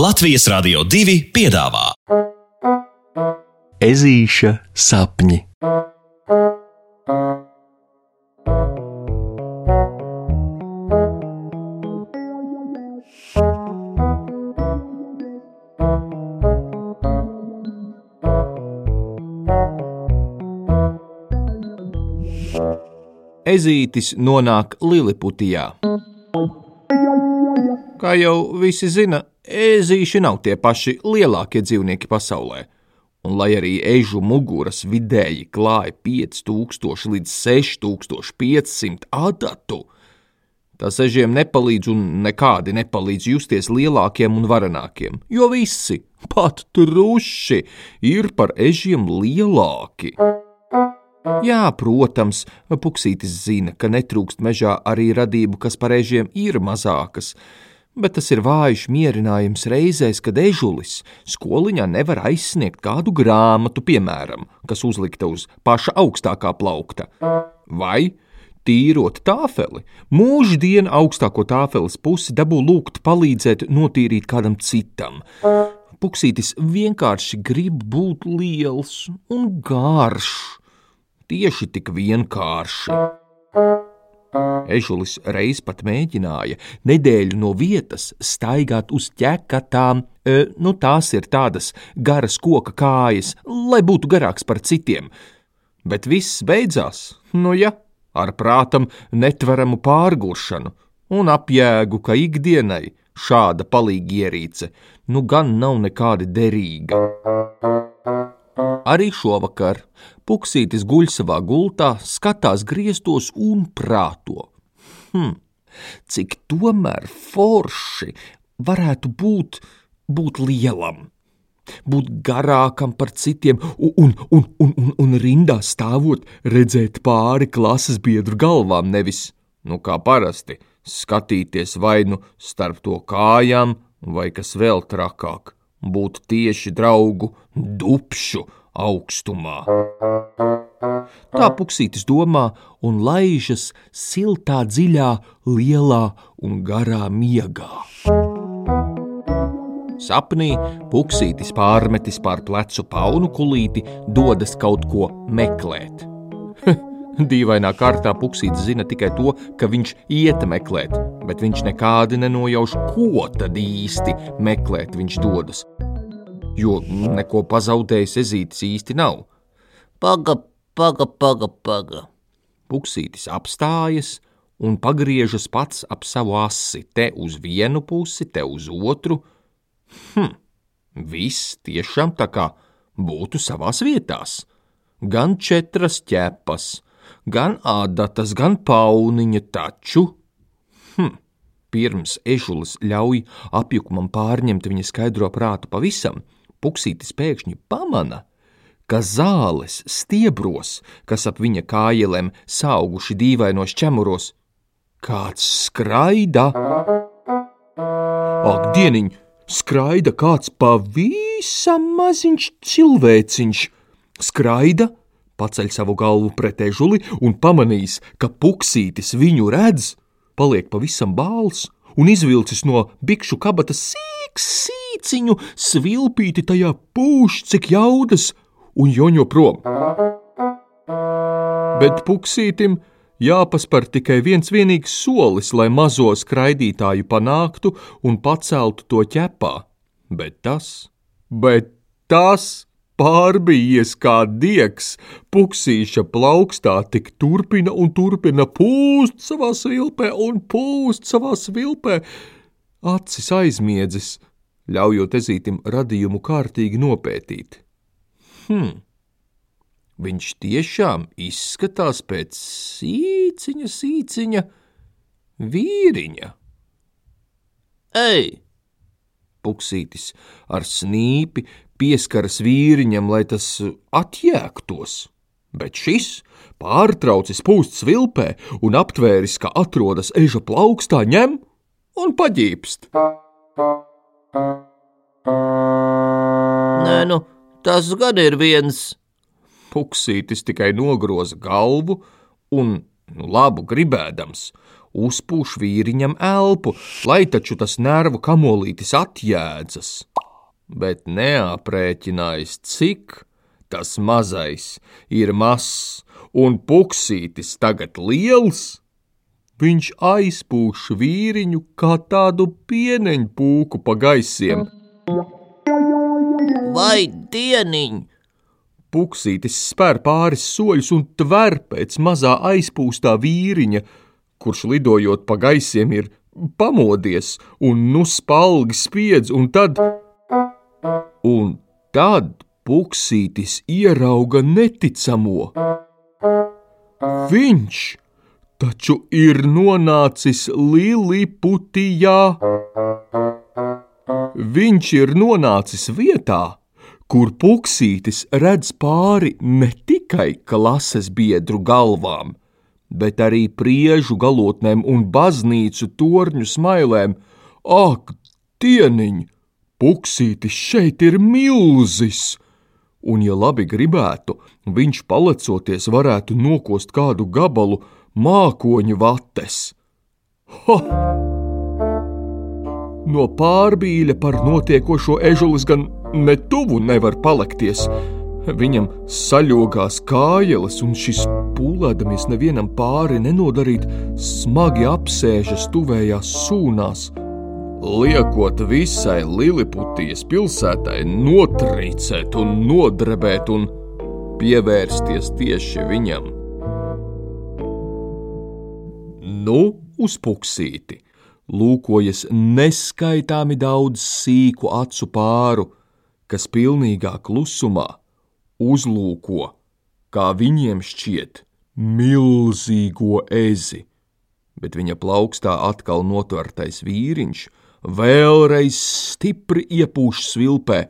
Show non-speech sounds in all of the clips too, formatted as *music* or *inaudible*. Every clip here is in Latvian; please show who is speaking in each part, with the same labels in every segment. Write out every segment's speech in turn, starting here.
Speaker 1: Latvijas Rādio 2 piedāvā
Speaker 2: Ezīša sapņi.
Speaker 3: Ezītis nonāk Liliputijā. Kā jau visi zina, ezīši nav tie paši lielākie dzīvnieki pasaulē. Un, lai arī ežu muguras vidēji klāja 5000 līdz 6500 adatu, tas ežiem nepalīdz un nekādi nepalīdz justies lielākiem un varenākiem, jo visi, pat truši, ir par ežiem lielāki. Jā, protams, Puksītis zina, ka netrūkst mežā arī radību, kas par ežiem ir mazākas, bet tas ir vājš mierinājums reizēs, kad ežulis skoliņā nevar aizsniegt kādu grāmatu, piemēram, kas uzlikta uz paša augstākā plaukta. Vai tīrot tāfeli, mūždien augstāko tāfeles pusi dabū lūgt palīdzēt notīrīt kādam citam. Puksītis vienkārši grib būt liels un garš tieši tik vienkārši. Ežulis reiz pat mēģināja nedēļu no vietas staigāt uz ķekatām, e, nu tās ir tādas garas koka kājas, lai būtu garāks par citiem. Bet viss beidzās, nu ja, ar prātam netveramu pārguršanu un apjēgu, ka ikdienai šāda palīgierīce nu gan nav nekādi derīga. Arī šovakar Puksītis guļ savā gultā, skatās griestos un prāto. Hm, cik tomēr forši varētu būt, būt lielam, būt garākam par citiem un, un, un, un, un, rindā stāvot, redzēt pāri klases biedru galvām, nevis, nu kā parasti, skatīties vai nu starp to kājām, vai kas vēl trakāk, būt tieši draugu dupšu augstumā. Tā puksītis domā un laižas siltā, dziļā, lielā un garā miegā. Sapnī puksītis pārmetis pār plecu paunu kulīti, dodas kaut ko meklēt. *laughs* Dīvainā kārtā puksītis zina tikai to, ka viņš iet meklēt, bet viņš nekādi nenojauš, ko tad īsti meklēt viņš dodas jo neko pazaudējis ezītis īsti nav.
Speaker 4: Paga, paga, paga, paga.
Speaker 3: Puksītis apstājas un pagriežas pats ap savu asi, te uz vienu pusi, te uz otru. Hm, viss tiešām tā kā būtu savās vietās. Gan četras ķepas, gan ādatas, gan pauniņa taču. Hm, pirms ežulis ļauj apjukumam pārņemt viņa skaidro prātu pavisam, Puksītis pēkšņi pamana, ka zāles stiebros, kas ap viņa kājelēm sauguši dīvainos ķemuros, kāds skraida. Ak, dieniņ, skraida kāds pavisam maziņš cilvēciņš. Skraida, paceļ savu galvu pret ežuli un pamanīs, ka puksītis viņu redz, paliek pavisam bāls un izvilcis no bikšu kabatas sīks, sīks īciņu, svilpīti tajā pūš, cik jaudas, un joņo prom. Bet puksītim jāpaspēr tikai viens vienīgs solis, lai mazo skraidītāju panāktu un paceltu to ķepā. Bet tas, bet tas pārbījies kā diegs, puksīša plaukstā tik turpina un turpina pūst savā vilpē un pūst savā vilpē. Acis aizmiedzis, ļaujot ezītim radījumu kārtīgi nopētīt. Hmm, viņš tiešām izskatās pēc sīciņa, sīciņa vīriņa.
Speaker 4: Ei!
Speaker 3: Puksītis ar snīpi pieskaras vīriņam, lai tas atjēgtos, bet šis pārtraucis pūst svilpē un aptvēris, ka atrodas eža plaukstā, ņem un paģīpst.
Speaker 4: Nē, nu, tas gan ir viens.
Speaker 3: Puksītis tikai nogroza galvu un nu, labu gribēdams, uzpūš vīriņam elpu, lai taču tas nervu kamolītis atjēdzas. Bet neaprēķinājis, cik tas mazais ir mazs un puksītis tagad liels, viņš aizpūš vīriņu kā tādu pieneņu pūku pa gaisiem.
Speaker 4: Vai dieniņ!
Speaker 3: Puksītis spēr pāris soļus un tver pēc mazā aizpūstā vīriņa, kurš lidojot pa gaisiem ir pamodies un nu spalgi spiedz, un tad, un tad Puksītis ierauga neticamo. Viņš taču ir nonācis Liliputijā. Viņš ir nonācis vietā, kur puksītis redz pāri ne tikai klases biedru galvām, bet arī priežu galotnēm un baznīcu torņu smailēm. Ak, dieniņ! Puksītis šeit ir milzis! un, ja labi gribētu, viņš palecoties varētu nokost kādu gabalu mākoņu vates. Ha! No pārbīļa par notiekošo ežulis gan ne tuvu nevar palikties. Viņam saļogās kājeles, un šis pūlēdamies nevienam pāri nenodarīt, smagi apsēžas tuvējās sūnās liekot visai Liliputijas pilsētai notrīcēt un nodrebēt un pievērsties tieši viņam. Nu, uz puksīti lūkojas neskaitāmi daudz sīku acu pāru, kas pilnīgā klusumā uzlūko, kā viņiem šķiet, milzīgo ezi, bet viņa plaukstā atkal notvertais vīriņš – vēlreiz stipri iepūš svilpē,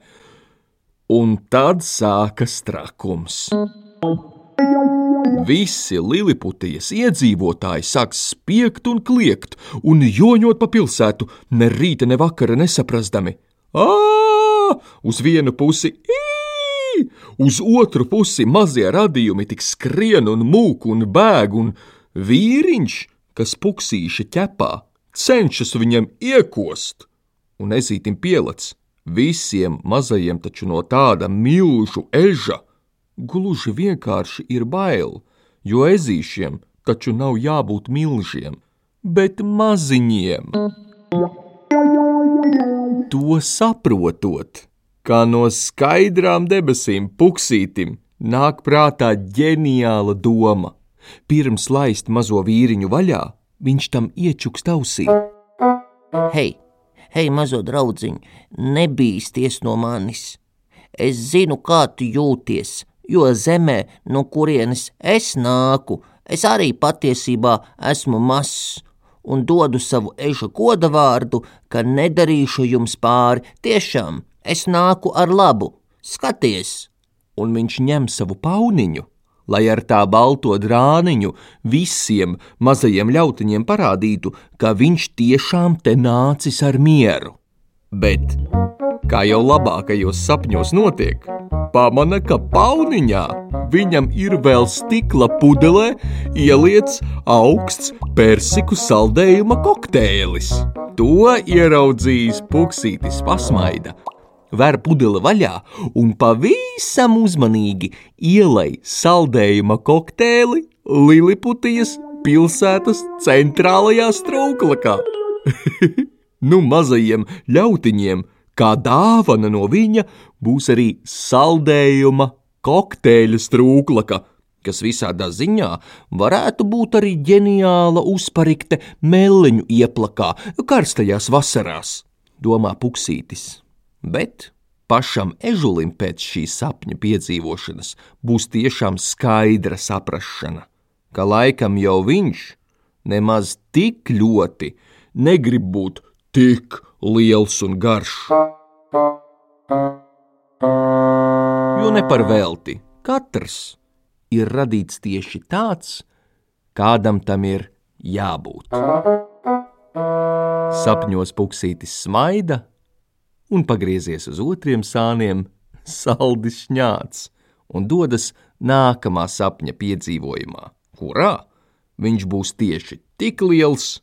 Speaker 3: un tad sākas trakums. Visi Liliputijas iedzīvotāji sāk spiegt un kliegt un joņot pa pilsētu, ne rīta, ne vakara nesaprastami. Ā! Uz vienu pusi ī! Uz otru pusi mazie radījumi tik skrien un mūk un bēg, un vīriņš, kas puksīša ķepā, cenšas viņam iekost, un ezītim pielec. Visiem mazajiem taču no tāda milzu eža gluži vienkārši ir bail, jo ezīšiem taču nav jābūt milžiem, bet maziņiem. To saprotot, kā no skaidrām debesīm puksītim nāk prātā ģeniāla doma. Pirms laist mazo vīriņu vaļā, viņš tam iečukst ausī.
Speaker 4: Hei, hei, mazo draudziņ, nebīsties no manis. Es zinu, kā tu jūties, jo zemē, no kurienes es nāku, es arī patiesībā esmu mazs un dodu savu eža goda vārdu, ka nedarīšu jums pāri. Tiešām, es nāku ar labu, skaties!
Speaker 3: Un viņš ņem savu pauniņu lai ar tā balto drāniņu visiem mazajiem ļautiņiem parādītu, ka viņš tiešām te nācis ar mieru. Bet, kā jau labākajos sapņos notiek, pamana, ka pauniņā viņam ir vēl stikla pudelē ieliets augsts persiku saldējuma kokteilis. To ieraudzījis puksītis pasmaida ver pudeli vaļā un pavisam uzmanīgi ielai saldējuma kokteili Liliputijas pilsētas centrālajā strūklakā. *laughs* nu, mazajiem ļautiņiem, kā dāvana no viņa, būs arī saldējuma kokteļa strūklaka, kas visādā ziņā varētu būt arī ģeniāla uzparikte meliņu ieplakā karstajās vasarās, domā Puksītis. Bet pašam ežulim pēc šīs sapņu piedzīvošanas būs tiešām skaidra saprašana, ka laikam jau viņš nemaz tik ļoti negrib būt tik liels un garš. Jo ne par velti katrs ir radīts tieši tāds, kādam tam ir jābūt. Sapņos puksītis smaida, un pagriezies uz otriem sāniem, saldi šņāts un dodas nākamā sapņa piedzīvojumā, kurā
Speaker 5: viņš būs tieši tik liels,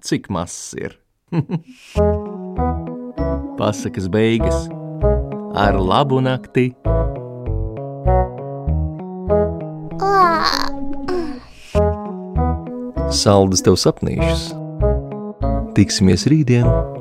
Speaker 5: cik mazs ir. *laughs*
Speaker 3: Pasakas beigas ar labu nakti. Saldus tev sapnīšus. Tiksimies rītdien!